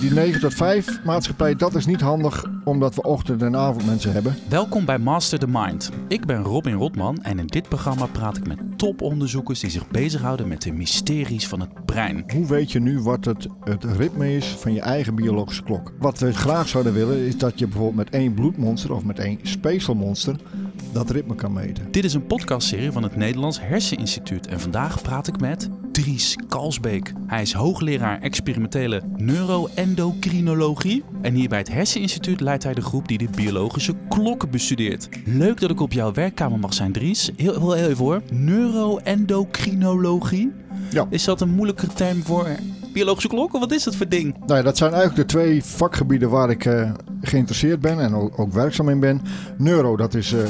Die 9 tot 5 maatschappij, dat is niet handig omdat we ochtend- en avondmensen hebben. Welkom bij Master the Mind. Ik ben Robin Rotman en in dit programma praat ik met toponderzoekers die zich bezighouden met de mysteries van het brein. Hoe weet je nu wat het, het ritme is van je eigen biologische klok? Wat we graag zouden willen is dat je bijvoorbeeld met één bloedmonster of met één speekselmonster dat ritme kan meten. Dit is een podcastserie van het Nederlands Herseninstituut en vandaag praat ik met Dries Kalsbeek. Hij is hoogleraar experimentele neuroendocrinologie en hier bij het Herseninstituut leidt hij de groep die de biologische klokken bestudeert. Leuk dat ik op jouw werkkamer mag zijn, Dries. Heel, heel, heel even hoor. Neuroendocrinologie? Ja. Is dat een moeilijke term voor biologische klokken? Wat is dat voor ding? Nou ja, dat zijn eigenlijk de twee vakgebieden waar ik eh, geïnteresseerd ben en ook, ook werkzaam in ben. Neuro, dat is eh,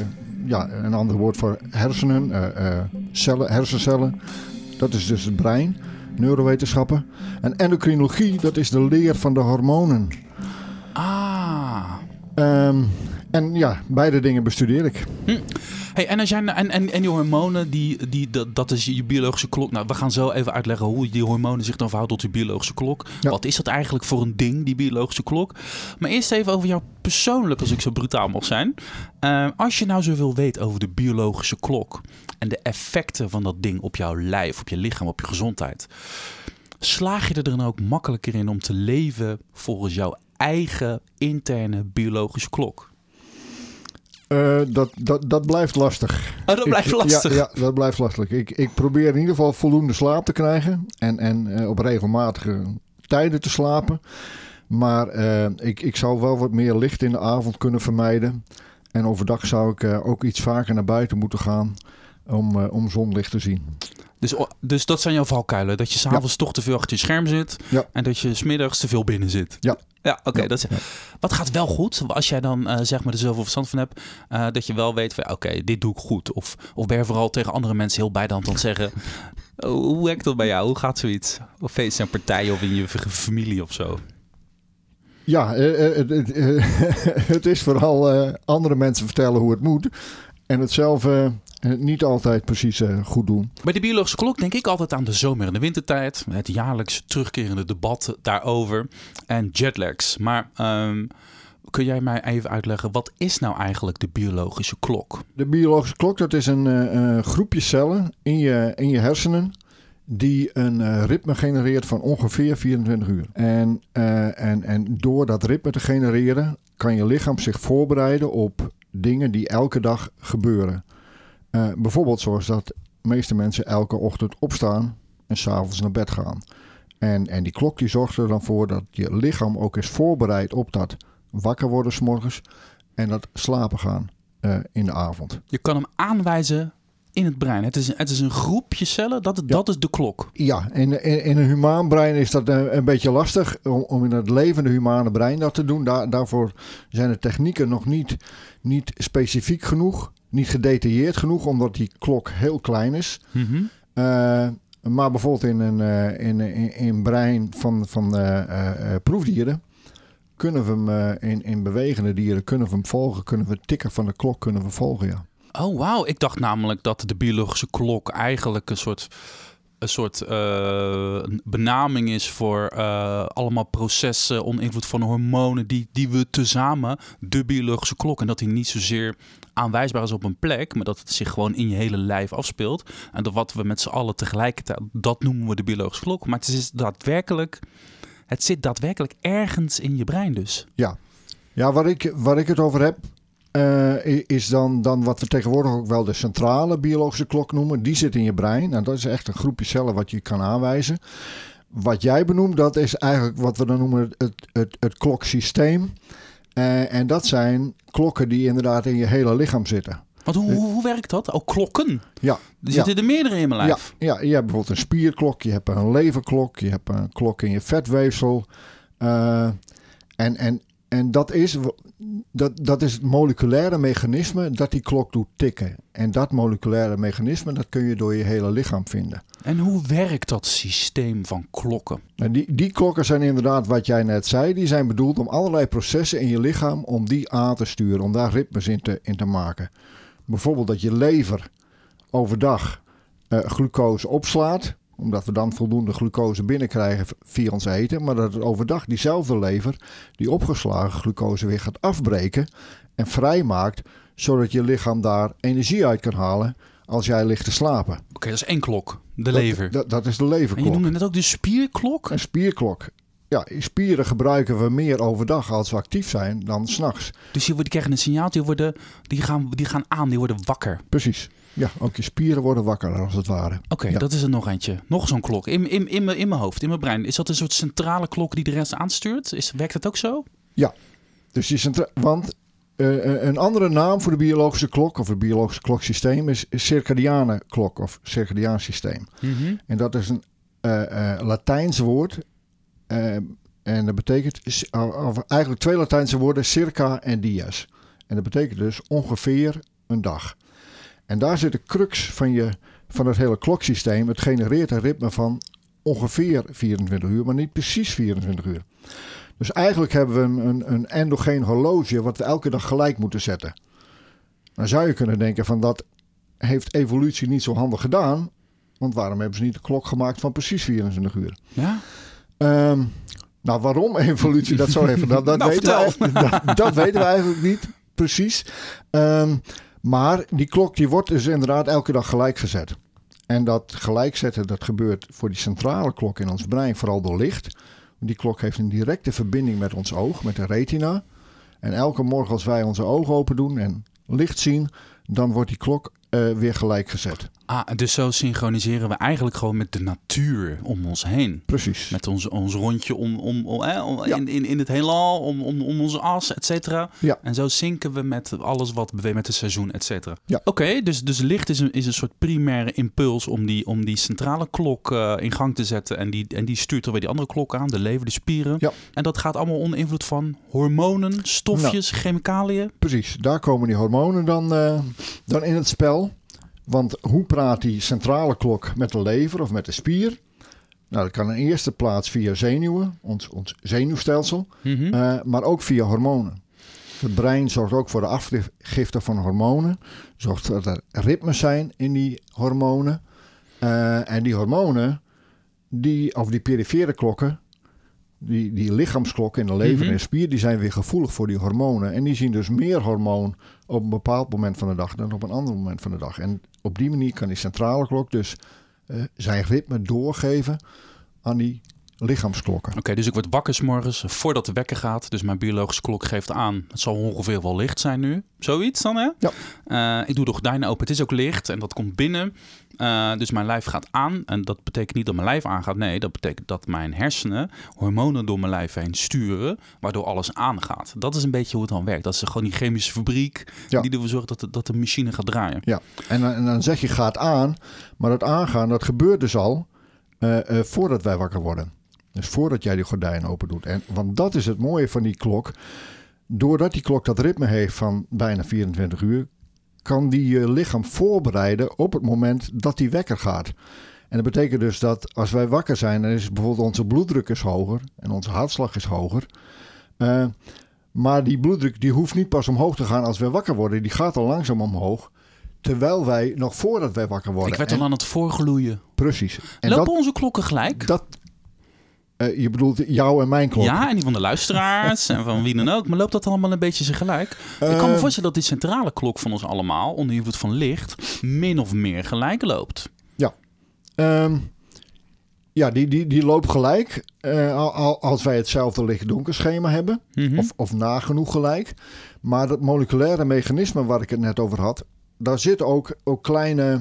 ja, een ander woord voor hersenen, eh, eh, cellen, hersencellen. Dat is dus het brein, neurowetenschappen. En endocrinologie, dat is de leer van de hormonen. Ah. Ehm, en ja, beide dingen bestudeer ik. Hey, en, als jij, en, en, en die hormonen, die, die, dat, dat is je biologische klok. Nou, we gaan zo even uitleggen hoe die hormonen zich dan verhouden tot je biologische klok. Ja. Wat is dat eigenlijk voor een ding, die biologische klok? Maar eerst even over jou persoonlijk, als ik zo brutaal mag zijn. Eh, als je nou zoveel weet over de biologische klok en de effecten van dat ding op jouw lijf, op je lichaam, op je gezondheid. Slaag je er dan ook makkelijker in om te leven volgens jouw eigen interne biologische klok? Eh, dat, dat, dat blijft lastig. Oh, dat blijft Ik- lastig. Ja, ja, dat blijft lastig. Ik, ik probeer in ieder geval voldoende slaap te krijgen. En, en eh, op regelmatige tijden te slapen. Maar eh, ik, ik zou wel wat meer licht in de avond kunnen vermijden. En overdag zou ik ook iets vaker naar buiten moeten gaan. Om, om zonlicht te zien. Dus, dus dat zijn jouw valkuilen. Dat je s'avonds toch te veel achter je scherm zit. Ja. En dat je smiddags te veel binnen zit. Ja. Ja, oké. Ja, dat is. ja. Wat gaat wel goed? Als jij dan eh, zeg maar er zoveel verstand van hebt. eh, dat je wel weet van ja, oké, dit doe ik goed. Of, of ben je vooral tegen andere mensen heel bij de hand aan het zeggen. oh, hoe werkt dat bij jou? Hoe gaat zoiets? Of feesten en partijen of in je familie of zo? Ja, eh, het, is vooral andere mensen vertellen hoe het moet. En het zelf eh, niet altijd precies eh, goed doen. Bij de biologische klok denk ik altijd aan de zomer- en de wintertijd. Het jaarlijks terugkerende debat daarover. En jetlags. Maar ehm, kun jij mij even uitleggen, wat is nou eigenlijk de biologische klok? De biologische klok, dat is een eh, groepje cellen in je, in je hersenen die een ritme genereert van ongeveer 24 uur. En, en, en door dat ritme te genereren kan je lichaam zich voorbereiden op dingen die elke dag gebeuren. Eh, bijvoorbeeld zoals dat de meeste mensen elke ochtend opstaan en s'avonds naar bed gaan. En, en die klok die zorgt er dan voor dat je lichaam ook is voorbereid op dat wakker worden s'morgens en dat slapen gaan eh, in de avond. Je kan hem aanwijzen in het brein. Het is, het is een groepje cellen, dat, dat is de klok. Ja, in, in, in een humaan brein is dat een, een beetje lastig om, om in het levende humane brein dat te doen. Daar, daarvoor zijn de technieken nog niet, niet specifiek genoeg, niet gedetailleerd genoeg, omdat die klok heel klein is. Mhm. Eh, maar bijvoorbeeld in een eh, in, in, in brein van, van eh, eh, eh, proefdieren kunnen we hem eh, in, in bewegende dieren kunnen we hem volgen, kunnen we tikken van de klok kunnen we volgen, ja. Oh, wauw. Ik dacht namelijk dat de biologische klok eigenlijk een soort, een soort eh, benaming is voor eh, allemaal processen onder invloed van hormonen die, die we tezamen de biologische klok. En dat die niet zozeer aanwijsbaar is op een plek, maar dat het zich gewoon in je hele lijf afspeelt. En dat wat we met z'n allen tegelijkertijd, dat noemen we de biologische klok. Maar het is daadwerkelijk, het zit daadwerkelijk ergens in je brein dus. Ja, waar ik, waar ik het over heb, eh, is dan, dan wat we tegenwoordig ook wel de centrale biologische klok noemen. Die zit in je brein. En dat is echt een groepje cellen wat je kan aanwijzen. Wat jij benoemt, dat is eigenlijk wat we dan noemen het, het, het kloksysteem. Eh, en dat zijn klokken die inderdaad in je hele lichaam zitten. Want hoe, hoe, hoe werkt dat? Oh, klokken. Ja, Er ja. zitten er meerdere in mijn Ja, lijf. ja, je hebt bijvoorbeeld een spierklok, je hebt een leverklok, je hebt een klok in je vetweefsel. Eh, en, en, en dat is, dat, dat is het moleculaire mechanisme dat die klok doet tikken. En dat moleculaire mechanisme, dat kun je door je hele lichaam vinden. En hoe werkt dat systeem van klokken? Nou, die, die klokken zijn inderdaad wat jij net zei. Die zijn bedoeld om allerlei processen in je lichaam om die aan te sturen, om daar ritmes in te, in te maken. Bijvoorbeeld dat je lever overdag eh, glucose opslaat omdat we dan voldoende glucose binnenkrijgen via ons eten. Maar dat het overdag diezelfde lever die opgeslagen glucose weer gaat afbreken en vrijmaakt. Zodat je lichaam daar energie uit kan halen als jij ligt te slapen. Oké, dat is één klok. De Dat- lever. Dat, dat is de en je leverklok. noemde net ook de spierklok? Een spierklok. Ja, spieren gebruiken we meer overdag als we actief zijn dan s'nachts. Dus die krijgen een signaal, die, worden, die, gaan, die gaan aan, die worden wakker. Precies. Ja, ook je spieren worden wakker als het ware. Oké, Ja. dat is er nog eentje. Nog zo'n klok. In, in, in, mijn, in mijn hoofd, in mijn brein. Is dat een soort centrale klok die de rest aanstuurt? Is, werkt dat ook zo? Dus die centra- want eh, een andere naam voor de biologische klok of het biologische kloksysteem is circadiane klok of circadiaan systeem. En dat is een eh, eh, Latijns woord. eh, en dat betekent of eigenlijk twee Latijnse woorden, circa en dies. En dat betekent dus ongeveer een dag. En daar zit de crux van, je, van het hele kloksysteem. Het genereert een ritme van ongeveer 24 uur, maar niet precies 24 uur. Dus eigenlijk hebben we een, een, een endogeen horloge wat we elke dag gelijk moeten zetten. Dan zou je kunnen denken van dat heeft evolutie niet zo handig gedaan. Want waarom hebben ze niet een klok gemaakt van precies 24 uur? Ja? Ehm, nou, waarom evolutie dat zo heeft gedaan, dat, Nou, weten we, dat, dat weten we eigenlijk niet precies. Ehm, maar die klok die wordt dus inderdaad elke dag gelijk gezet. En dat gelijkzetten dat gebeurt voor die centrale klok in ons brein vooral door licht. Die klok heeft een directe verbinding met ons oog, met de retina. En elke morgen als wij onze ogen open doen en licht zien, dan wordt die klok eh, weer gelijk gezet. Ah, dus zo synchroniseren we eigenlijk gewoon met de natuur om ons heen. Precies. Met ons, ons rondje om, om, om, hè, om- Ja. in, in, in het heelal, om, om, om onze as, et cetera. Ja. En zo zinken we met alles wat beweegt, met het seizoen, et cetera. Ja. Oké, dus, dus licht is een, is een soort primaire impuls om die, om die centrale klok eh, in gang te zetten. En die, en die stuurt er weer die andere klok aan, de lever, de spieren. Ja. En dat gaat allemaal onder invloed van hormonen, stofjes, chemicaliën. Precies, daar komen die hormonen dan, eh, dan in het spel. Want hoe praat die centrale klok met de lever of met de spier? Nou, dat kan in eerste plaats via zenuwen, ons, ons zenuwstelsel, Mhm. eh, maar ook via hormonen. Het brein zorgt ook voor de afgifte van hormonen, zorgt dat er ritmes zijn in die hormonen. Eh, en die hormonen, die, of die perifere klokken, die, die lichaamsklokken in de lever Mhm. en spier, die zijn weer gevoelig voor die hormonen. En die zien dus meer hormoon op een bepaald moment van de dag dan op een ander moment van de dag. En op die manier kan die centrale klok dus eh, zijn ritme doorgeven aan die lichaamsklokken. Oké, dus ik word wakker 's morgens voordat de wekker gaat. Dus mijn biologische klok geeft aan. Het zal ongeveer wel licht zijn nu. Zoiets dan, hè? Ja. Eh, ik doe de gordijnen open. Het is ook licht en dat komt binnen. Eh, dus mijn lijf gaat aan. En dat betekent niet dat mijn lijf aangaat. Nee, dat betekent dat mijn hersenen hormonen door mijn lijf heen sturen. Waardoor alles aangaat. Dat is een beetje hoe het dan werkt. Dat is gewoon die chemische fabriek Ja. die ervoor zorgt dat de, dat de machine gaat draaien. Ja, en, dan- en dan zeg je gaat aan, maar dat aangaan dat gebeurt dus al eh, eh, voordat wij wakker worden. Dus voordat jij die gordijn open doet. En, want dat is het mooie van die klok. Doordat die klok dat ritme heeft van bijna 24 uur, kan die je lichaam voorbereiden op het moment dat die wekker gaat. En dat betekent dus dat als wij wakker zijn, dan is bijvoorbeeld onze bloeddruk is hoger en onze hartslag is hoger. Eh, maar die bloeddruk die hoeft niet pas omhoog te gaan als we wakker worden. Die gaat al langzaam omhoog. Terwijl wij nog voordat wij wakker worden. Ik werd En- al aan het voorgloeien. Precies. En Lopen dat, onze klokken gelijk? dat eh, je bedoelt jou en mijn klok. Ja, en die van de luisteraars en van wie dan ook. Maar loopt dat allemaal een beetje tegelijk? ik kan me Eh, voorstellen dat die centrale klok van ons allemaal, onder invloed van licht, min of meer gelijk loopt. Ehm, ja, die, die, die loopt gelijk. eh, al- al- als wij hetzelfde licht-donker schema hebben. Mhm. Of, of nagenoeg gelijk. Maar dat moleculaire mechanisme waar ik het net over had. Daar zitten ook, ook kleine,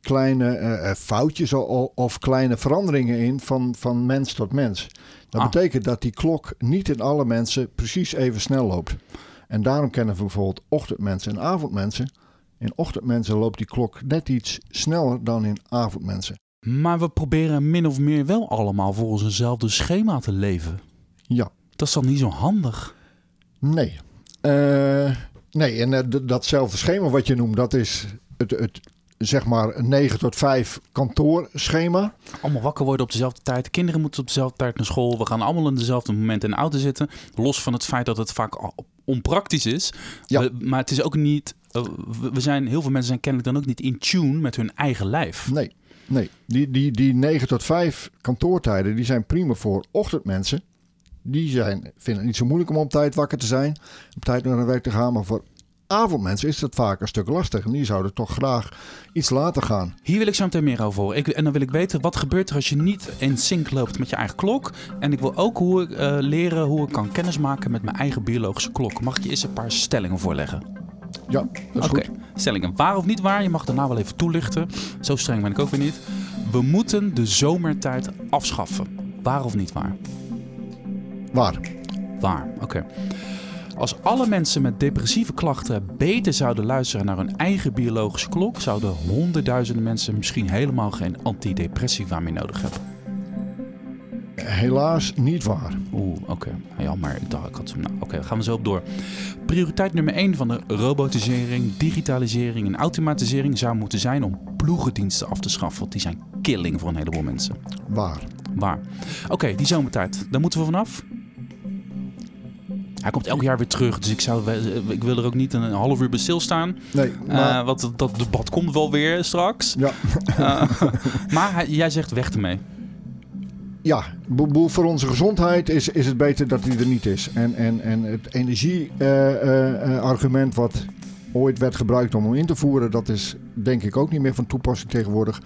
kleine eh, eh, foutjes o- of kleine veranderingen in van, van mens tot mens. Dat Ah. betekent dat die klok niet in alle mensen precies even snel loopt. En daarom kennen we bijvoorbeeld ochtendmensen en avondmensen. In ochtendmensen loopt die klok net iets sneller dan in avondmensen. Maar we proberen min of meer wel allemaal volgens eenzelfde schema te leven. Ja, Dat is dan niet zo handig. nee. Eh, nee, en datzelfde schema wat je noemt, dat is het, het zeg maar een 9 tot 5 kantoorschema. Allemaal wakker worden op dezelfde tijd. De kinderen moeten op dezelfde tijd naar school. We gaan allemaal in dezelfde moment in de auto zitten. Los van het feit dat het vaak onpraktisch is. Ja. We- maar het is ook niet. eh, we- we zijn, heel veel mensen zijn kennelijk dan ook niet in tune met hun eigen lijf. Nee. Nee, die, die, die 9 tot 5 kantoortijden die zijn prima voor ochtendmensen. Die zijn, vinden het niet zo moeilijk om op tijd wakker te zijn, op tijd naar hun werk te gaan. Maar voor avondmensen is dat vaak een stuk lastig. En die zouden toch graag iets later gaan. Hier wil ik zo meteen meer over horen. Ik, en dan wil ik weten, wat gebeurt er als je niet in sync loopt met je eigen klok? En ik wil ook hoe ik, eh, leren hoe ik kan kennismaken met mijn eigen biologische klok. Mag ik je eens een paar stellingen voorleggen? Ja, dat is Oké, goed. stellingen. Waar of niet waar? Je mag daarna wel even toelichten. Zo streng ben ik ook weer niet. We moeten de zomertijd afschaffen. Waar of niet waar? Waar? Waar, oké. Als alle mensen met depressieve klachten beter zouden luisteren naar hun eigen biologische klok, zouden honderdduizenden mensen misschien helemaal geen antidepressiva meer nodig hebben. Helaas niet waar. Oeh, oké. Ja, maar ik dacht, ik had ze. Nou, oké, gaan we zo op door. Prioriteit nummer 1 van de robotisering, digitalisering en automatisering zou moeten zijn om ploegendiensten af te schaffen. Want die zijn killing voor een heleboel mensen. Waar? Waar? Oké, die zomertijd. Daar moeten we vanaf. Hij komt elk jaar weer terug, dus ik, zou, ik wil er ook niet een half uur bij stilstaan. Nee, maar... Eh, want dat, debat komt wel weer straks. ja. Eh, maar hij- jij zegt weg ermee. Ja, voor onze gezondheid is, is het beter dat die er niet is. En, en, en het energie-argument wat ooit werd gebruikt om hem in te voeren, dat is denk ik ook niet meer van toepassing tegenwoordig.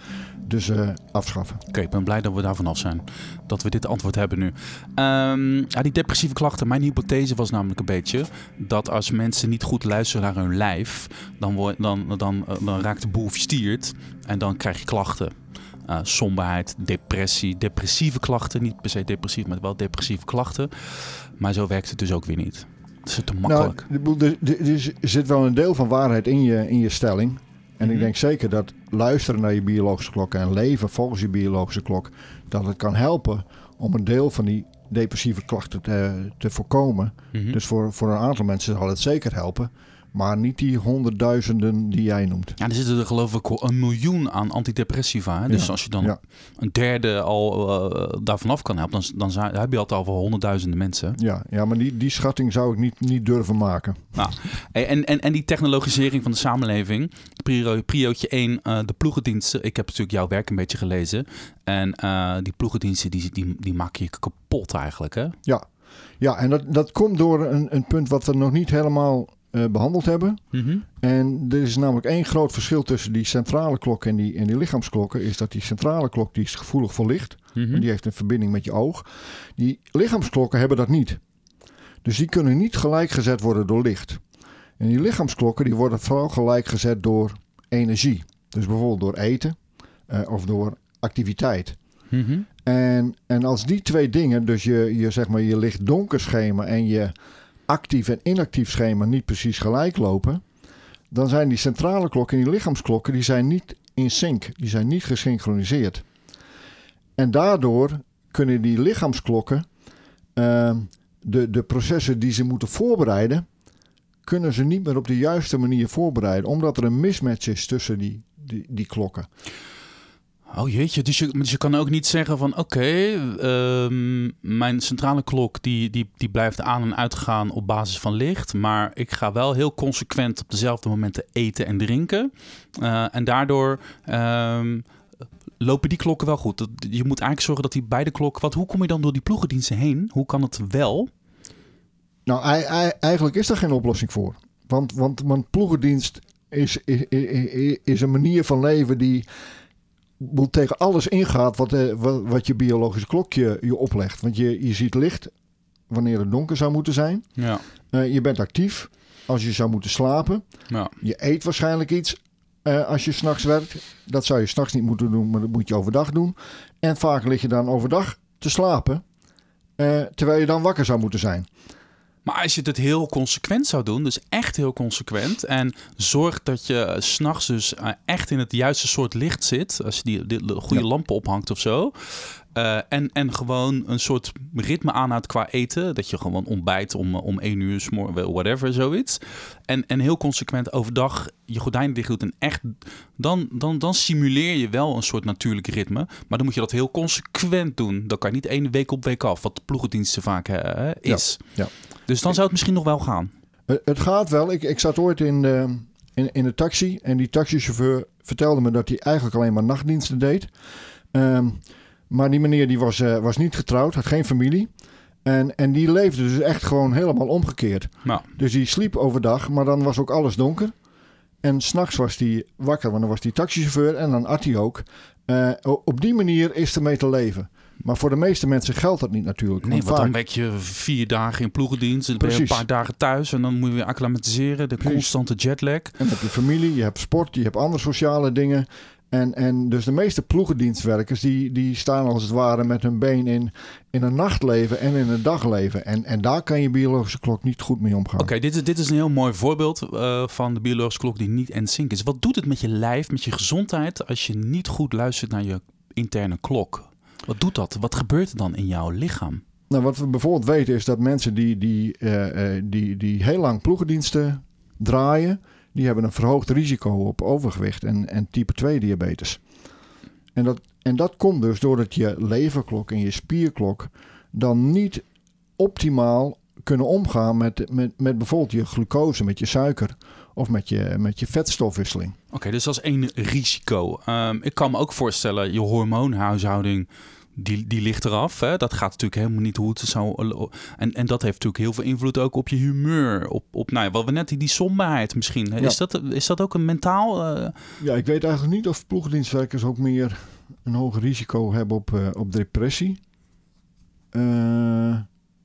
Dus eh, afschaffen. Oké, ik ben blij dat we daar vanaf zijn. Dat we dit antwoord hebben nu. Ehm, ja, die depressieve klachten. Mijn hypothese was namelijk een beetje dat als mensen niet goed luisteren naar hun lijf, dan, wordt, dan, dan, eh, dan raakt de boel verstierd en dan krijg je klachten. Eh, somberheid, depressie, depressieve klachten. Niet per se depressief, maar wel depressieve klachten. Maar zo werkt het dus ook weer niet. Het is te makkelijk. Nou, er, zit wel een deel van waarheid in je, in je stelling. En Mhm. ik denk zeker dat luisteren naar je biologische klok en leven volgens je biologische klok, dat het kan helpen om een deel van die depressieve klachten te, te voorkomen. Mhm. Dus voor, voor een aantal mensen zal het zeker helpen. Maar niet die honderdduizenden die jij noemt. Ja, er zitten er geloof ik een miljoen aan antidepressiva. Hè? Dus Ja, als je dan ja. een derde al uh, daarvan af kan helpen, dan, dan heb je al over honderdduizenden mensen. Ja, ja maar die, die schatting zou ik niet, niet durven maken. Nou, en, en, en die technologisering van de samenleving. Prio, priootje 1, eh, de ploegendiensten. Ik heb natuurlijk jouw werk een beetje gelezen. En eh, die ploegendiensten, die, die, die maken je kapot eigenlijk, hè? Ja, ja en dat, dat komt door een, een punt wat we nog niet helemaal eh, behandeld hebben. En er is namelijk één groot verschil tussen die centrale klok en die, en die lichaamsklokken. Is dat die centrale klok die is gevoelig voor licht. Mhm. En die heeft een verbinding met je oog. Die lichaamsklokken hebben dat niet. Dus die kunnen niet gelijk gezet worden door licht. En die lichaamsklokken die worden vooral gelijk gezet door energie. Dus bijvoorbeeld door eten eh, of door activiteit. Mhm. En, en als die twee dingen, dus je, je, zeg maar, je licht-donker schema en je actief en inactief schema niet precies gelijk lopen, dan zijn die centrale klokken en die lichaamsklokken die zijn niet in sync, die zijn niet gesynchroniseerd. En daardoor kunnen die lichaamsklokken ehm, de, de processen die ze moeten voorbereiden, kunnen ze niet meer op de juiste manier voorbereiden, omdat er een mismatch is tussen die, die, die klokken. Oh jeetje, dus je, dus je kan ook niet zeggen van oké, ehm, mijn centrale klok die, die, die blijft aan en uitgaan op basis van licht. Maar ik ga wel heel consequent op dezelfde momenten eten en drinken. Eh, en daardoor ehm, lopen die klokken wel goed. Je moet eigenlijk zorgen dat die beide klokken... Wat, hoe kom je dan door die ploegendiensten heen? Hoe kan het wel? Nou, ei- ei- eigenlijk is daar geen oplossing voor. Want, want, want ploegendienst is, is, is, is een manier van leven die tegen alles ingaat wat, eh, wat, wat je biologische klokje je oplegt. Want je, je ziet licht wanneer het donker zou moeten zijn. Ja, Eh, je bent actief als je zou moeten slapen. ja. Je eet waarschijnlijk iets eh, als je s'nachts werkt. Dat zou je s'nachts niet moeten doen, maar dat moet je overdag doen. En vaak lig je dan overdag te slapen. terwijl je dan wakker zou moeten zijn. Maar als je het heel consequent zou doen, dus echt heel consequent, en zorgt dat je s'nachts dus eh, echt in het juiste soort licht zit, als je die, die goede Ja. lampen ophangt of zo, eh, en, en gewoon een soort ritme aanhoudt qua eten, dat je gewoon ontbijt om, eh, om één uur, whatever, zoiets, en, en heel consequent overdag je gordijnen dicht doet en echt, dan, dan, dan simuleer je wel een soort natuurlijk ritme, maar dan moet je dat heel consequent doen. Dan kan je niet één week op week af, wat de ploegendiensten vaak eh, is. ja. Dus dan zou het misschien nog wel gaan. Het, gaat wel. Ik, ik zat ooit in, de, in, in de taxi. En die taxichauffeur vertelde me dat hij eigenlijk alleen maar nachtdiensten deed. Ehm, maar die meneer die was, eh, was niet getrouwd, had geen familie. En, en die leefde dus echt gewoon helemaal omgekeerd. Nou, Dus die sliep overdag, maar dan was ook alles donker. En s'nachts was hij wakker, want dan was hij taxichauffeur en dan at hij ook. Eh, op die manier is ermee te leven. Maar voor de meeste mensen geldt dat niet natuurlijk. nee, want want dan werk je vier dagen in ploegendienst. En dan ben je een paar dagen thuis. En dan moet je weer acclimatiseren. De Precies. constante jetlag. En dan heb je familie, je hebt sport, je hebt andere sociale dingen. En, en dus de meeste ploegendienstwerkers die, die staan als het ware met hun been in, in een nachtleven en in een dagleven. En, en daar kan je biologische klok niet goed mee omgaan. Oké, dit, is, dit is een heel mooi voorbeeld eh, van de biologische klok die niet en sync is. Wat doet het met je lijf, met je gezondheid, als je niet goed luistert naar je interne klok? Wat doet dat? Wat gebeurt er dan in jouw lichaam? Nou, wat we bijvoorbeeld weten is dat mensen die, die, eh, eh, die, die heel lang ploegendiensten draaien, die hebben een verhoogd risico op overgewicht en, en type 2 diabetes. En dat, en dat komt dus doordat je leverklok en je spierklok dan niet optimaal kunnen omgaan met, met, met bijvoorbeeld je glucose, met je suiker of met je, met je vetstofwisseling. Oké, dus dat is één risico. Ehm, ik kan me ook voorstellen, je hormoonhuishouding, die, die ligt eraf. Hè? Dat gaat natuurlijk helemaal niet hoe het zou... En, en dat heeft natuurlijk heel veel invloed ook op je humeur. Op, op nou ja, wat we net, die, die somberheid misschien. Hè? Ja. Is, dat, is dat ook een mentaal... eh, Ja, ik weet eigenlijk niet of ploegendienstwerkers ook meer een hoger risico hebben op, eh, op depressie. Eh,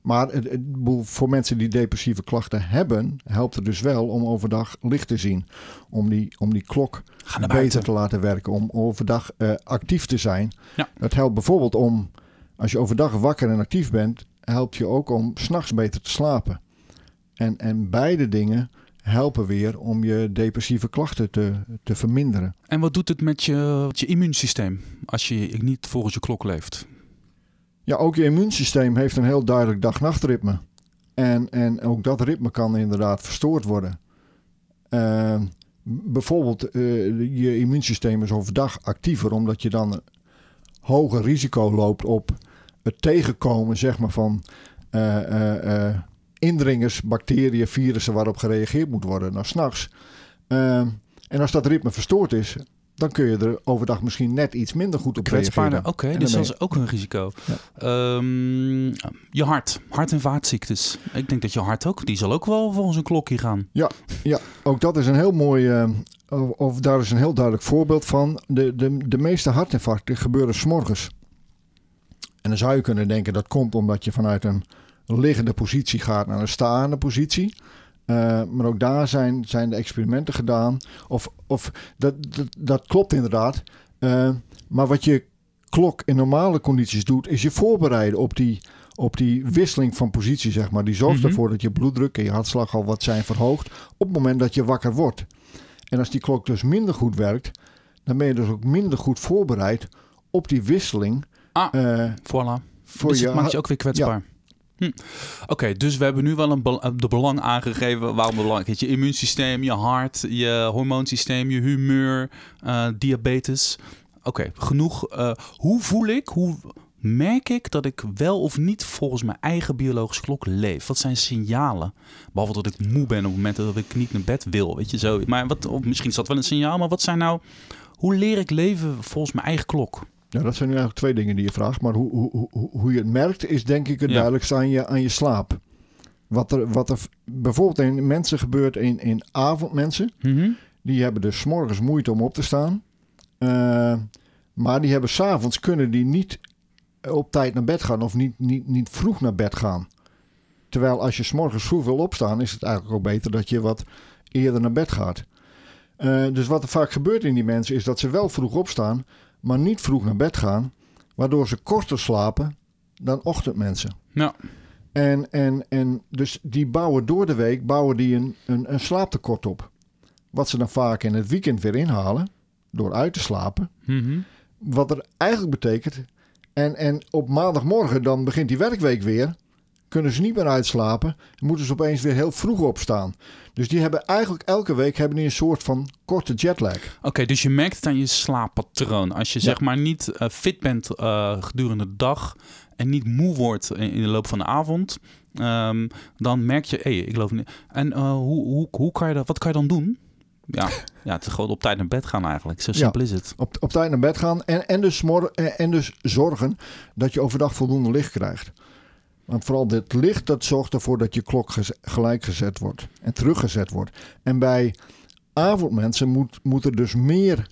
maar het, voor mensen die depressieve klachten hebben, helpt het dus wel om overdag licht te zien. Om die, om die klok beter buiten. te laten werken. Om overdag eh, actief te zijn. Ja. Dat helpt bijvoorbeeld om, als je overdag wakker en actief bent, helpt je ook om s'nachts beter te slapen. En, en beide dingen helpen weer om je depressieve klachten te, te verminderen. En wat doet het met je, met je immuunsysteem als je niet volgens je klok leeft? Ja, ook je immuunsysteem heeft een heel duidelijk dag-nachtritme. En, en ook dat ritme kan inderdaad verstoord worden. Uh, bijvoorbeeld, uh, je immuunsysteem is overdag actiever, omdat je dan hoger risico loopt op het tegenkomen zeg maar, van uh, indringers, bacteriën, virussen waarop gereageerd moet worden. Nou, s'nachts. en als dat ritme verstoord is, dan kun je er overdag misschien net iets minder goed op reageren. Oké, okay, dus dat is ook een risico. Ja. Um, je hart, hart- en vaatziektes. Ik denk dat je hart ook, die zal ook wel volgens een klokje gaan. Ja, ja ook dat is een heel mooi, uh, of, of, daar is een heel duidelijk voorbeeld van. De, de, de meeste hartinfarcten gebeuren s'morgens. En dan zou je kunnen denken dat komt omdat je vanuit een liggende positie gaat naar een staande positie. Uh, maar ook daar zijn, zijn de experimenten gedaan. Of, of dat, dat, dat klopt inderdaad. Uh, maar wat je klok in normale condities doet, is je voorbereiden op die, op die wisseling van positie, zeg maar. Die zorgt Mhm. ervoor dat je bloeddruk en je hartslag al wat zijn verhoogd op het moment dat je wakker wordt. En als die klok dus minder goed werkt, dan ben je dus ook minder goed voorbereid op die wisseling. Ah, uh, voilà. Voor dus je, maakt je ook weer kwetsbaar. Hm. Oké, dus we hebben nu wel een de belang aangegeven. Waarom belangrijk is je immuunsysteem, je hart, je hormoonsysteem, je humeur, uh, diabetes. Oké, genoeg. Uh, hoe voel ik, hoe merk ik dat ik wel of niet volgens mijn eigen biologische klok leef? Wat zijn signalen? Behalve dat ik moe ben op momenten dat ik niet naar bed wil, weet je zo. Maar wat, misschien is dat wel een signaal, maar wat zijn nou... Hoe leer ik leven volgens mijn eigen klok? Ja, dat zijn nu eigenlijk twee dingen die je vraagt. Maar hoe, hoe, hoe, hoe je het merkt, is denk ik het ja. duidelijkst aan je, aan je slaap. Wat er, wat er bijvoorbeeld in mensen gebeurt in, in avondmensen. Mm -hmm. Die hebben dus morgens moeite om op te staan. Uh, maar die hebben s'avonds kunnen die niet op tijd naar bed gaan. Of niet, niet, niet vroeg naar bed gaan. Terwijl als je s'morgens vroeg wil opstaan, is het eigenlijk ook beter dat je wat eerder naar bed gaat. Uh, dus wat er vaak gebeurt in die mensen is dat ze wel vroeg opstaan maar niet vroeg naar bed gaan, waardoor ze korter slapen dan ochtendmensen. Ja. En, en, en dus die bouwen door de week bouwen die een, een, een slaaptekort op. Wat ze dan vaak in het weekend weer inhalen, door uit te slapen. Mm -hmm. Wat er eigenlijk betekent, en, en op maandagmorgen dan begint die werkweek weer, kunnen ze niet meer uitslapen, moeten ze opeens weer heel vroeg opstaan. Dus die hebben eigenlijk elke week hebben die een soort van korte jetlag. Oké, okay, dus je merkt het aan je slaappatroon. Als je ja. zeg maar niet uh, fit bent uh, gedurende de dag en niet moe wordt in, in de loop van de avond, um, dan merk je, hé, hey, ik geloof niet. En uh, hoe, hoe, hoe kan je dat, wat kan je dan doen? Ja, ja het is gewoon op tijd naar bed gaan eigenlijk. Zo Ja. simpel is het. Op, op tijd naar bed gaan en, en, dus en, en dus zorgen dat je overdag voldoende licht krijgt. Want vooral dit licht dat zorgt ervoor dat je klok gelijk gezet wordt en teruggezet wordt. En bij avondmensen moet, moet er dus meer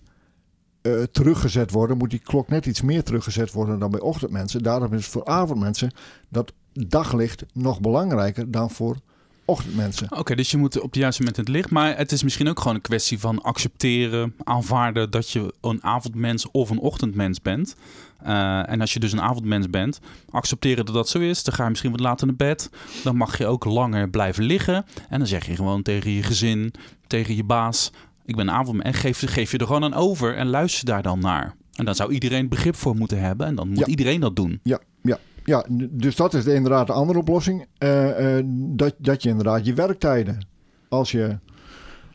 eh, teruggezet worden. Moet die klok net iets meer teruggezet worden dan bij ochtendmensen. Daarom is voor avondmensen dat daglicht nog belangrijker dan voor. Oké, dus je moet op het juiste moment in het licht. Maar het is misschien ook gewoon een kwestie van accepteren, aanvaarden dat je een avondmens of een ochtendmens bent. Eh, en als je dus een avondmens bent, accepteren dat dat zo is. Dan ga je misschien wat later naar bed. Dan mag je ook langer blijven liggen. En dan zeg je gewoon tegen je gezin, tegen je baas: Ik ben een avondmens. En geef, geef je er gewoon aan over en luister daar dan naar. En dan zou iedereen begrip voor moeten hebben. En dan moet Ja. iedereen dat doen. Ja, ja, dus dat is de- inderdaad de andere oplossing. Eh, eh, dat, dat je inderdaad je werktijden, als je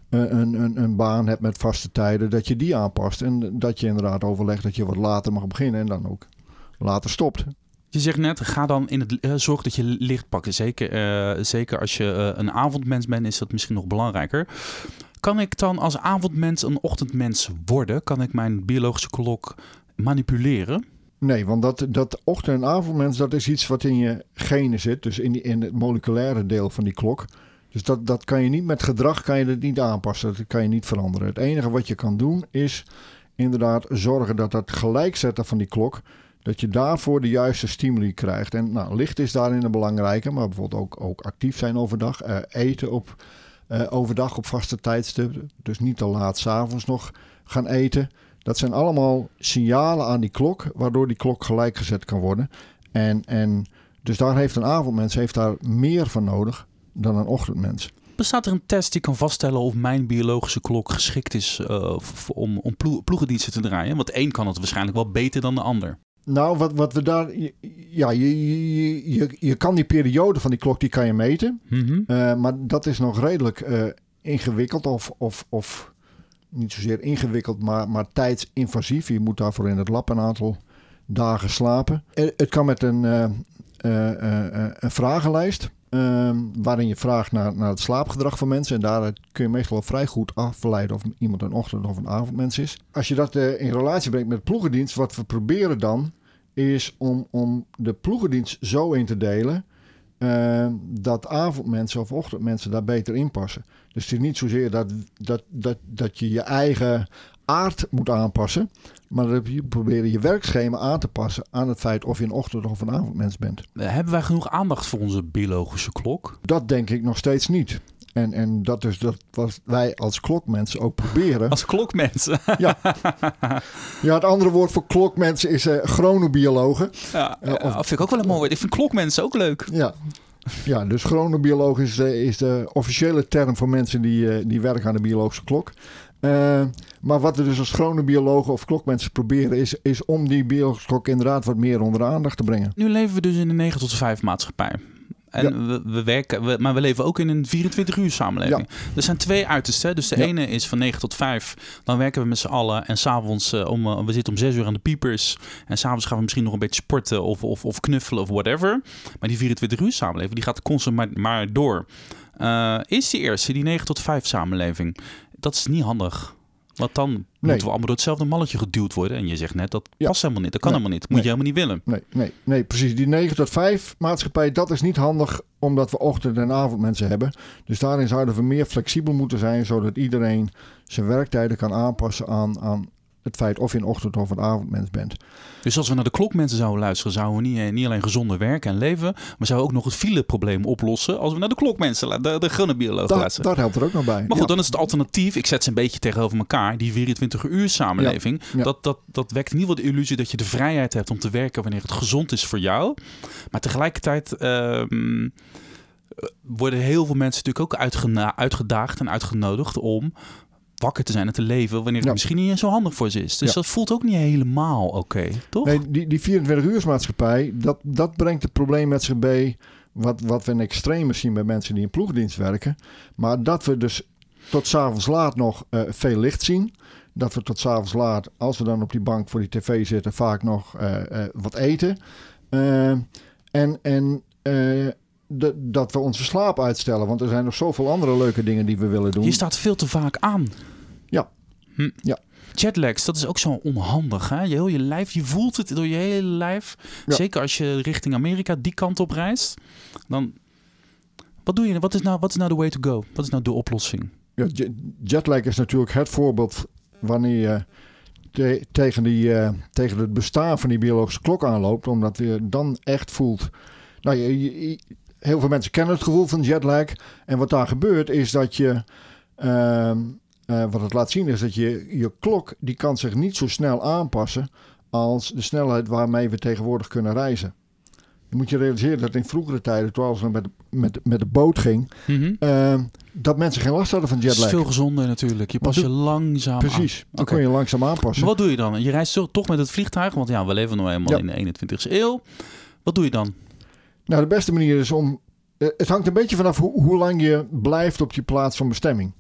eh, een, een, een baan hebt met vaste tijden, dat je die aanpast. En dat je inderdaad overlegt dat je wat later mag beginnen en dan ook later stopt. Je zegt net, ga dan in het zorg dat je licht pakt. Zeker, zeker als je een avondmens bent, is dat misschien nog belangrijker. Kan ik dan als avondmens een ochtendmens worden? Kan ik mijn biologische klok manipuleren? Nee, want dat, dat ochtend- en avondmens, dat is iets wat in je genen zit. Dus in, in het moleculaire deel van die klok. Dus dat, dat kan je niet met gedrag kan je dat niet aanpassen. Dat kan je niet veranderen. Het enige wat je kan doen is inderdaad zorgen dat dat gelijkzetten van die klok. Dat je daarvoor de juiste stimuli krijgt. En nou, licht is daarin een belangrijke. Maar bijvoorbeeld ook, ook actief zijn overdag. eh, eten op, eh, overdag op vaste tijdstippen. Dus niet te laat s'avonds nog gaan eten. Dat zijn allemaal signalen aan die klok, waardoor die klok gelijk gezet kan worden. En, en dus daar heeft een avondmens heeft daar meer van nodig dan een ochtendmens. Bestaat er een test die kan vaststellen of mijn biologische klok geschikt is eh, om, om ploe- ploegendiensten te draaien? Want een kan het waarschijnlijk wel beter dan de ander. Nou, wat, wat we daar. Ja, je, je, je, je kan die periode van die klok die kan je meten. Mhm. Eh, maar dat is nog redelijk eh, ingewikkeld of, of, of niet zozeer ingewikkeld, maar, maar tijdsinvasief. Je moet daarvoor in het lab een aantal dagen slapen. Het kan met een, eh, eh, eh, een vragenlijst. eh, waarin je vraagt naar, naar het slaapgedrag van mensen. En daaruit kun je meestal vrij goed afleiden of iemand een ochtend- of een avondmens is. Als je dat in relatie brengt met ploegendienst, wat we proberen dan, is om, om de ploegendienst zo in te delen eh, dat avondmensen of ochtendmensen daar beter in passen. Dus het is niet zozeer dat, dat, dat, dat je je eigen aard moet aanpassen, maar dat je proberen je werkschema aan te passen aan het feit of je een ochtend- of een avondmens bent. Hebben wij genoeg aandacht voor onze biologische klok? Dat denk ik nog steeds niet. En, en dat is dat wat wij als klokmensen ook proberen. Als klokmensen. Ja, het andere woord voor klokmensen is eh chronobiologen. Ja, Ja, of- eh, vind ik ook wel een mooi woord. Ik vind klokmensen ook leuk. Ja. Ja, dus chronobioloog is de, is de officiële term voor mensen die, eh, die werken aan de biologische klok. Maar wat we dus als chronobiologen of klokmensen proberen is, is om die biologische klok inderdaad wat meer onder de aandacht te brengen. Nu leven we dus in een 9 tot 5 maatschappij. En we, we werken, we- maar we leven ook in een 24 uur samenleving. Er zijn twee uitersten. Dus de Ja. ene is van 9 tot 5. Dan werken we met z'n allen. En s'avonds, eh om, eh, we zitten om 6 uur aan de piepers. En s'avonds gaan we misschien nog een beetje sporten of, of, of knuffelen of whatever. Maar die 24 uur samenleving, die gaat constant maar, maar door. Eh, is die eerste, die 9 tot 5 samenleving, dat is niet handig. Want dan moeten we allemaal door hetzelfde malletje geduwd worden. En je zegt net, dat Ja. past helemaal niet. Dat kan Nee. helemaal niet. Moet Nee. je helemaal niet willen. Nee, nee, nee, precies. Die 9 tot 5 maatschappij, dat is niet handig omdat we ochtend- en avondmensen hebben. Dus daarin zouden we meer flexibel moeten zijn, zodat iedereen zijn werktijden kan aanpassen aan, aan het feit of je een ochtend- of een avondmens bent. Dus als we naar de klokmensen zouden luisteren, zouden we niet, eh, niet alleen gezonder werken en leven, maar zouden we ook nog het fileprobleem oplossen als we naar de klokmensen, lu- de, de Dat, luisteren. dat helpt er ook nog bij. Maar goed, dan is het alternatief, ik zet ze een beetje tegenover elkaar, die 24 uur samenleving. Ja. Dat, dat, dat wekt in ieder geval de illusie dat je de vrijheid hebt om te werken wanneer het gezond is voor jou. Maar tegelijkertijd ehm, worden heel veel mensen natuurlijk ook uitgedaagd en uitgenodigd om wakker te zijn en te leven wanneer het Ja. misschien niet zo handig voor ze is. Dus Ja. dat voelt ook niet helemaal oké, toch? Nee, die, die 24-uursmaatschappij, dat, dat brengt het probleem met zich mee. Wat, wat we in extreme zien bij mensen die in ploegdienst werken. Maar dat we dus tot s'avonds laat nog eh, veel licht zien. Dat we tot s'avonds laat, als we dan op die bank voor die tv zitten, vaak nog eh, eh, wat eten. En en de- dat we onze slaap uitstellen. Want er zijn nog zoveel andere leuke dingen die we willen doen. Je staat veel te vaak aan. Ja. Hm. Ja. Jetlags, dat is ook zo onhandig. Hè? Je heel je lijf, je voelt het door je hele lijf. Ja. Zeker als je richting Amerika die kant op reist. Dan, wat doe je? Wat is, nou, wat is nou de way to go? Wat is nou de oplossing? Ja, jet- jetlag is natuurlijk het voorbeeld wanneer je te- tegen, die, eh, tegen het bestaan van die biologische klok aanloopt. Omdat je dan echt voelt... Nou, je- heel veel mensen kennen het gevoel van jetlag. En wat daar gebeurt is dat je... ehm, eh, wat het laat zien is dat je, je klok die kan zich niet zo snel aanpassen als de snelheid waarmee we tegenwoordig kunnen reizen. Je moet je realiseren dat in vroegere tijden, toen alles nog met, met, met de boot ging, Mhm. ehm, dat mensen geen last hadden van Het is jetlag. veel gezonder natuurlijk. Je pas je langzaam aan. Precies, dan Oké. kun je langzaam aanpassen. Maar wat doe je dan? Je reist toch met het vliegtuig, want ja, we leven nog eenmaal Ja. in de 21ste eeuw. Wat doe je dan? Nou, de beste manier is om... eh, Het hangt een beetje vanaf hoe, lang je blijft op je plaats van bestemming.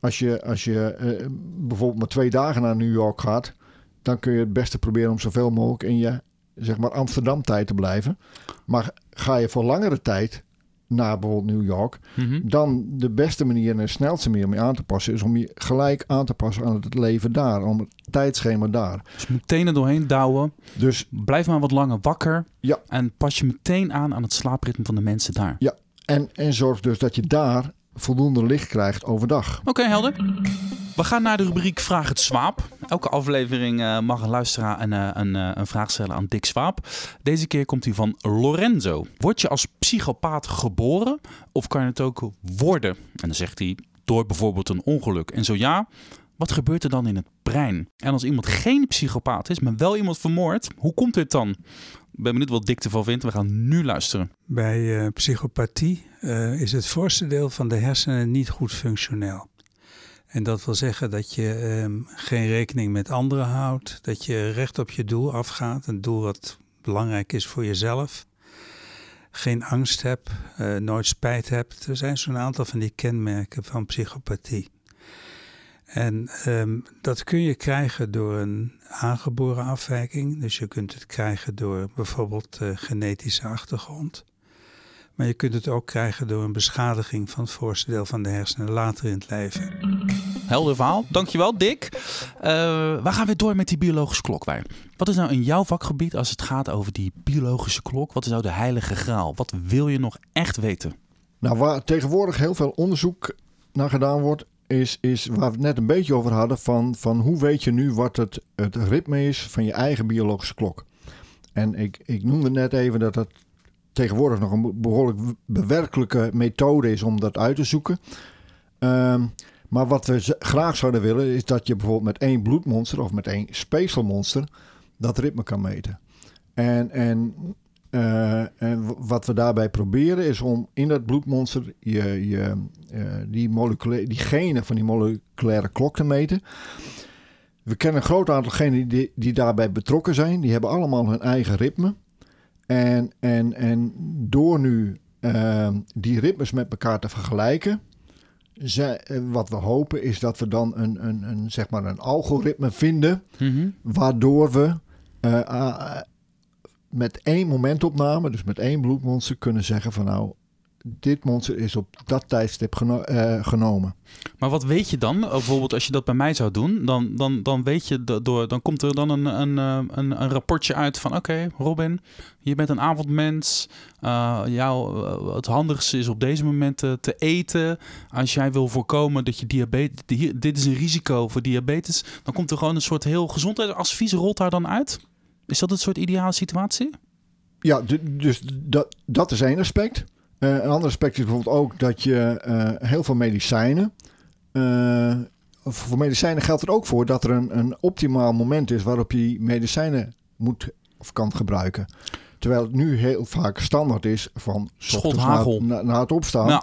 Als je, als je eh, bijvoorbeeld maar twee dagen naar New York gaat... dan kun je het beste proberen om zoveel mogelijk in je zeg maar Amsterdam-tijd te blijven. Maar ga je voor langere tijd naar bijvoorbeeld New York... Mhm. dan de beste manier en de snelste manier om je aan te passen... is om je gelijk aan te passen aan het leven daar. Om het tijdschema daar. Dus meteen er doorheen douwen. Dus Blijf maar wat langer wakker. Ja. En pas je meteen aan aan het slaapritme van de mensen daar. En, en zorg dus dat je daar voldoende licht krijgt overdag. Oké, helder. We gaan naar de rubriek Vraag het Swaap. Elke aflevering eh, mag een luisteraar een, eh, een, eh, een vraag stellen aan Dick Swaap. Deze keer komt hij van Lorenzo. Word je als psychopaat geboren of kan je het ook worden? En dan zegt hij door bijvoorbeeld een ongeluk. En zo ja, wat gebeurt er dan in het brein? En als iemand geen psychopaat is, maar wel iemand vermoordt, hoe komt dit dan? Ik ben benieuwd wat Dick ervan vindt. We gaan nu luisteren. Bij eh, psychopathie eh, is het voorste deel van de hersenen niet goed functioneel. En dat wil zeggen dat je ehm, geen rekening met anderen houdt, dat je recht op je doel afgaat, een doel wat belangrijk is voor jezelf. Geen angst hebt, eh, nooit spijt hebt. Er zijn zo'n aantal van die kenmerken van psychopathie. En ehm, dat kun je krijgen door een aangeboren afwijking. Dus je kunt het krijgen door bijvoorbeeld eh, genetische achtergrond. Maar je kunt het ook krijgen door een beschadiging van het voorste deel van de hersenen later in het leven. Helder verhaal. Dankjewel, Dick. Eh we gaan weer door met die biologische klok. Wij. Wat is nou in jouw vakgebied als het gaat over die biologische klok? Wat is nou de heilige graal? Wat wil je nog echt weten? Nou, waar tegenwoordig heel veel onderzoek naar gedaan wordt, is, is waar we het net een beetje over hadden: van, van hoe weet je nu wat het, het ritme is van je eigen biologische klok. En ik, ik noemde net even dat dat tegenwoordig nog een behoorlijk bewerkelijke methode is om dat uit te zoeken. Ehm, maar wat we graag zouden willen, is dat je bijvoorbeeld met één bloedmonster of met één speekselmonster dat ritme kan meten. En, en, eh, en wat we daarbij proberen is om in dat bloedmonster je, je, eh, die, moleculaire, die genen van die moleculaire klok te meten. We kennen een groot aantal genen die, die daarbij betrokken zijn. Die hebben allemaal hun eigen ritme. En, en, en door nu eh, die ritmes met elkaar te vergelijken, wat we hopen is dat we dan een, een, een, zeg maar een algoritme vinden waardoor we ah, met één momentopname, dus met één bloedmonster, kunnen zeggen van nou, dit monster is op dat tijdstip eh, genomen. Maar wat weet je dan? Bijvoorbeeld als je dat bij mij zou doen, dan, dan, dan weet je door, dan komt er dan een, een, eh, een, een rapportje uit van oké, Robin, je bent een avondmens. Eh, jou, het handigste is op deze momenten te eten. Als jij wil voorkomen dat je diabetes, dit is een risico voor diabetes, dan komt er gewoon een soort heel gezondheidsadvies rolt daar dan uit. Is dat het soort ideale situatie? Ja, dus dat, dat is één aspect. Eh, een ander aspect is bijvoorbeeld ook dat je eh, heel veel medicijnen. eh, voor medicijnen geldt er ook voor dat er een, een optimaal moment is waarop je medicijnen moet of kan gebruiken. Terwijl het nu heel vaak standaard is van Schothagel. na, na, na het opstaan.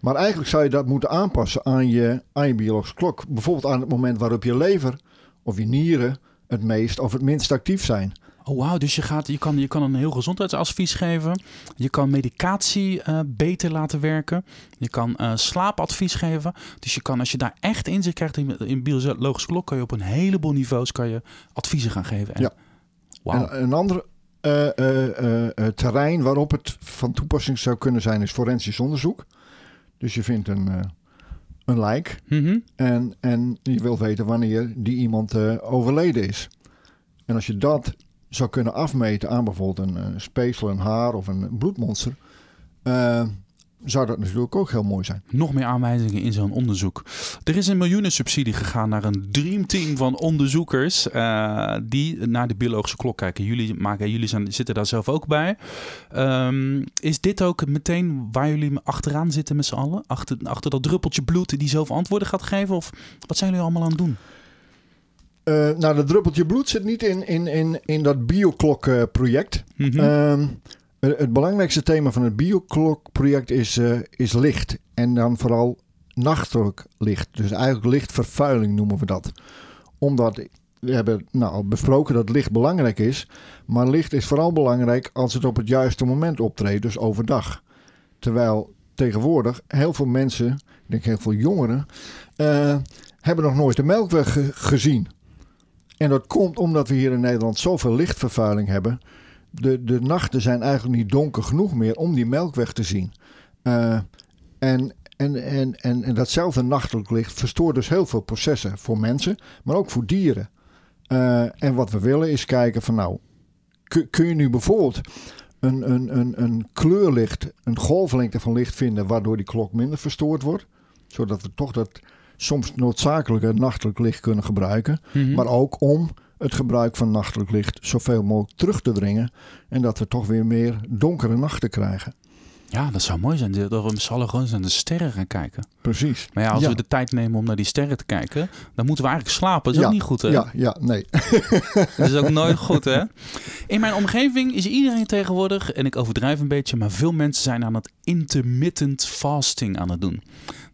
Maar eigenlijk zou je dat moeten aanpassen aan je, aan je biologische klok. Bijvoorbeeld aan het moment waarop je lever of je nieren het meest of het minst actief zijn. Oh wauw, dus je, gaat, je, kan, je kan een heel gezondheidsadvies geven. Je kan medicatie eh, beter laten werken. Je kan eh, slaapadvies geven. Dus je kan, als je daar echt inzicht krijgt in, in biologische klok, kan je op een heleboel niveaus kan je adviezen gaan geven. En, Ja. Wauw. En een ander eh, eh, eh, terrein waarop het van toepassing zou kunnen zijn, is forensisch onderzoek. Dus je vindt een, een lijk Mhm. en, en je wil weten wanneer die iemand eh, overleden is. En als je dat zou kunnen afmeten aan bijvoorbeeld een, speeksel, een haar of een bloedmonster, eh, zou dat natuurlijk ook heel mooi zijn. Nog meer aanwijzingen in zo'n onderzoek. Er is een miljoenensubsidie gegaan naar een dreamteam van onderzoekers eh, die naar de biologische klok kijken. Jullie, maken, jullie zijn, zitten daar zelf ook bij. Ehm, is dit ook meteen waar jullie achteraan zitten met z'n allen? Achter, achter dat druppeltje bloed die zoveel antwoorden gaat geven? Of wat zijn jullie allemaal aan het doen? Eh, nou, dat druppeltje bloed zit niet in, in, in, in dat bioklok-project. Mhm. Ehm, het het belangrijkste thema van het bioklokproject is, eh, is licht. En dan vooral nachtelijk licht. Dus eigenlijk lichtvervuiling noemen we dat. Omdat we hebben nou, besproken dat licht belangrijk is. Maar licht is vooral belangrijk als het op het juiste moment optreedt. Dus overdag. Terwijl tegenwoordig heel veel mensen, ik denk heel veel jongeren, eh, hebben nog nooit de melkweg ge- gezien. En dat komt omdat we hier in Nederland zoveel lichtvervuiling hebben. De, de nachten zijn eigenlijk niet donker genoeg meer om die melkweg te zien. Eh, en, en, en, en, en datzelfde nachtelijk licht verstoort dus heel veel processen voor mensen, maar ook voor dieren. Eh, en wat we willen is kijken van nou, kun, kun je nu bijvoorbeeld een, een, een, een kleurlicht, een golflengte van licht vinden waardoor die klok minder verstoord wordt. Zodat we toch dat soms noodzakelijke nachtelijk licht kunnen gebruiken. Mhm. Maar ook om het gebruik van nachtelijk licht zoveel mogelijk terug te dringen. En dat we toch weer meer donkere nachten krijgen. Ja, dat zou mooi zijn. Dat we z'n allen gewoon eens naar de sterren gaan kijken. Precies. Maar ja, als Ja. we de tijd nemen om naar die sterren te kijken, dan moeten we eigenlijk slapen. Dat is Ja, ook niet goed, hè? Ja, ja, nee. Dat is ook nooit goed, hè? In mijn omgeving is iedereen tegenwoordig, en ik overdrijf een beetje, maar veel mensen zijn aan het intermittent fasting aan het doen.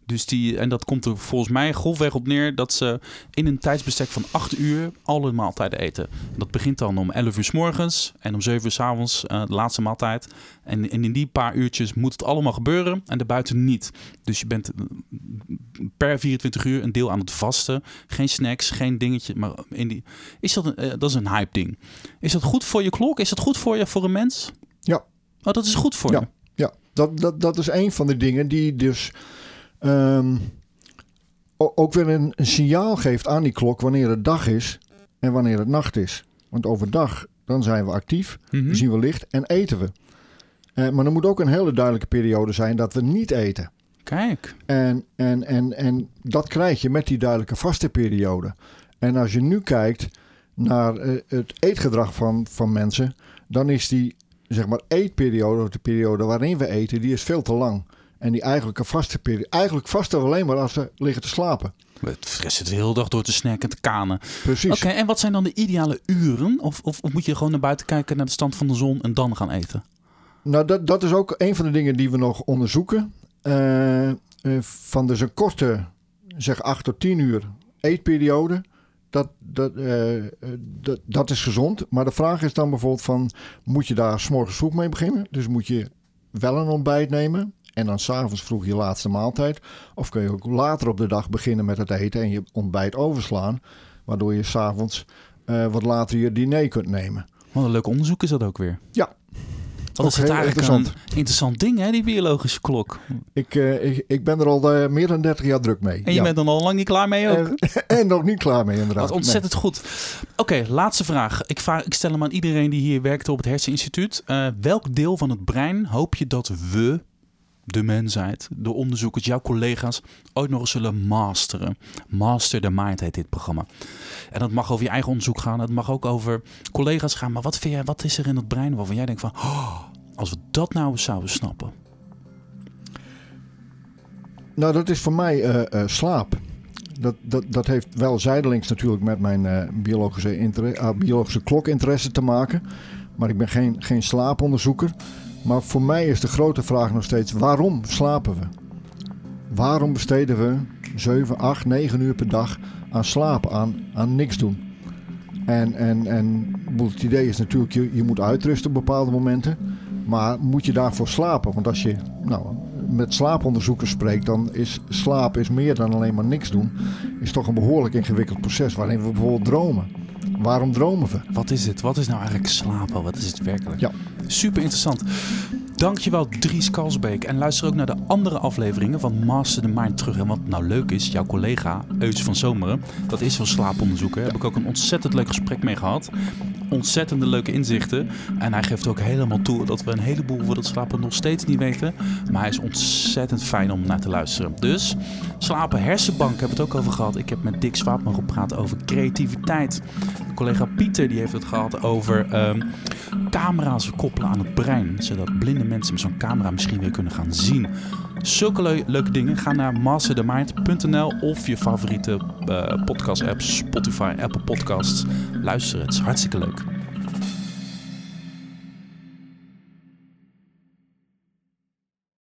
Dus die, en dat komt er volgens mij grofweg op neer dat ze in een tijdsbestek van 8 uur alle maaltijden eten. Dat begint dan om 11 uur s morgens en om 7 uur s avonds eh, de laatste maaltijd. En, en in die paar uurtjes moet het allemaal gebeuren en daarbuiten niet. Dus je bent eh, per 24 uur een deel aan het vasten. Geen snacks, geen dingetje. Maar in die, is dat, een, eh, dat is een hype ding. Is dat goed voor je klok? Is dat goed voor je, voor een mens? Ja. Oh, dat is goed voor Ja. je. Ja, dat, dat, dat is een van de dingen die dus ehm, ook weer een, een signaal geeft aan die klok wanneer het dag is en wanneer het nacht is. Want overdag dan zijn we actief, Mhm. zien we licht en eten we. Eh, maar er moet ook een hele duidelijke periode zijn dat we niet eten. Kijk. En, en, en, en dat krijg je met die duidelijke vaste periode. En als je nu kijkt naar eh, het eetgedrag van, van mensen, dan is die zeg maar eetperiode, of de periode waarin we eten, die is veel te lang. En die eigenlijke vaste periode, eigenlijk vasten alleen maar als we liggen te slapen. We fressen het de hele dag door te snacken en te kanen. Precies. Oké, en wat zijn dan de ideale uren? Of, of, of moet je gewoon naar buiten kijken naar de stand van de zon en dan gaan eten? Nou, dat, dat is ook een van de dingen die we nog onderzoeken. Eh, eh, van dus een korte, zeg 8 tot 10 uur eetperiode. Dat, dat, eh, dat, dat is gezond. Maar de vraag is dan bijvoorbeeld van... moet je daar 's morgens vroeg mee beginnen? Dus moet je wel een ontbijt nemen... en dan s'avonds vroeg je laatste maaltijd? Of kun je ook later op de dag beginnen met het eten... en je ontbijt overslaan... waardoor je s'avonds uh, wat later je diner kunt nemen. Wat een leuk onderzoek is dat ook weer. Ja. Dat is het eigenlijk een interessant ding, hè, die biologische klok. Ik, uh, ik, ik, ben er al uh, meer dan 30 jaar druk mee. En je ja. bent dan al lang niet klaar mee ook? En, en nog niet klaar mee, inderdaad. Wat ontzettend nee. goed. Oké, okay, laatste vraag. Ik, vraag. ik, stel hem aan iedereen die hier werkt op het Herseninstituut. Uh, welk deel van het brein hoop je dat we, de mensheid, de onderzoekers, jouw collega's, ooit nog eens zullen masteren? Master the Mind heet dit programma. En dat mag over je eigen onderzoek gaan. Het mag ook over collega's gaan. Maar wat vind jij, wat is er in het brein waarvan jij denkt van... Oh, als we dat nou eens zouden snappen. Nou, dat is voor mij uh, uh, slaap. Dat, dat, dat heeft wel zijdelings natuurlijk met mijn uh, biologische, biologische klokinteresse te maken. Maar ik ben geen, geen slaaponderzoeker. Maar voor mij is de grote vraag nog steeds: waarom slapen we? Waarom besteden we 7, 8, 9 uur per dag aan slapen, aan, aan niks doen? En, en, en het idee is natuurlijk, je, je moet uitrusten op bepaalde momenten. Maar moet je daarvoor slapen? Want als je nou, met slaaponderzoekers spreekt, dan is slaap is meer dan alleen maar niks doen. Is toch een behoorlijk ingewikkeld proces waarin we bijvoorbeeld dromen. Waarom dromen we? Wat is het? Wat is nou eigenlijk slapen? Wat is het werkelijk? Ja. Super interessant. Dankjewel Dries Kalsbeek. En luister ook naar de andere afleveringen van Master the Mind terug. En wat nou leuk is, jouw collega Eus van Zomeren, dat is zo'n slaaponderzoeker. Daar heb ik ook een ontzettend leuk gesprek mee gehad. Ontzettende leuke inzichten. En hij geeft ook helemaal toe dat we een heleboel voor dat slapen nog steeds niet weten. Maar hij is ontzettend fijn om naar te luisteren. Dus slapen hersenbank hebben we het ook over gehad. Ik heb met Dick Swaapman gepraat over creativiteit. collega Pieter die heeft het gehad over um, camera's koppelen aan het brein. Zodat blinde mensen met zo'n camera misschien weer kunnen gaan zien. Zulke leuke dingen. Ga naar masterthemind.nl of je favoriete uh, podcast app, Spotify, Apple Podcasts. Luister, het is hartstikke leuk.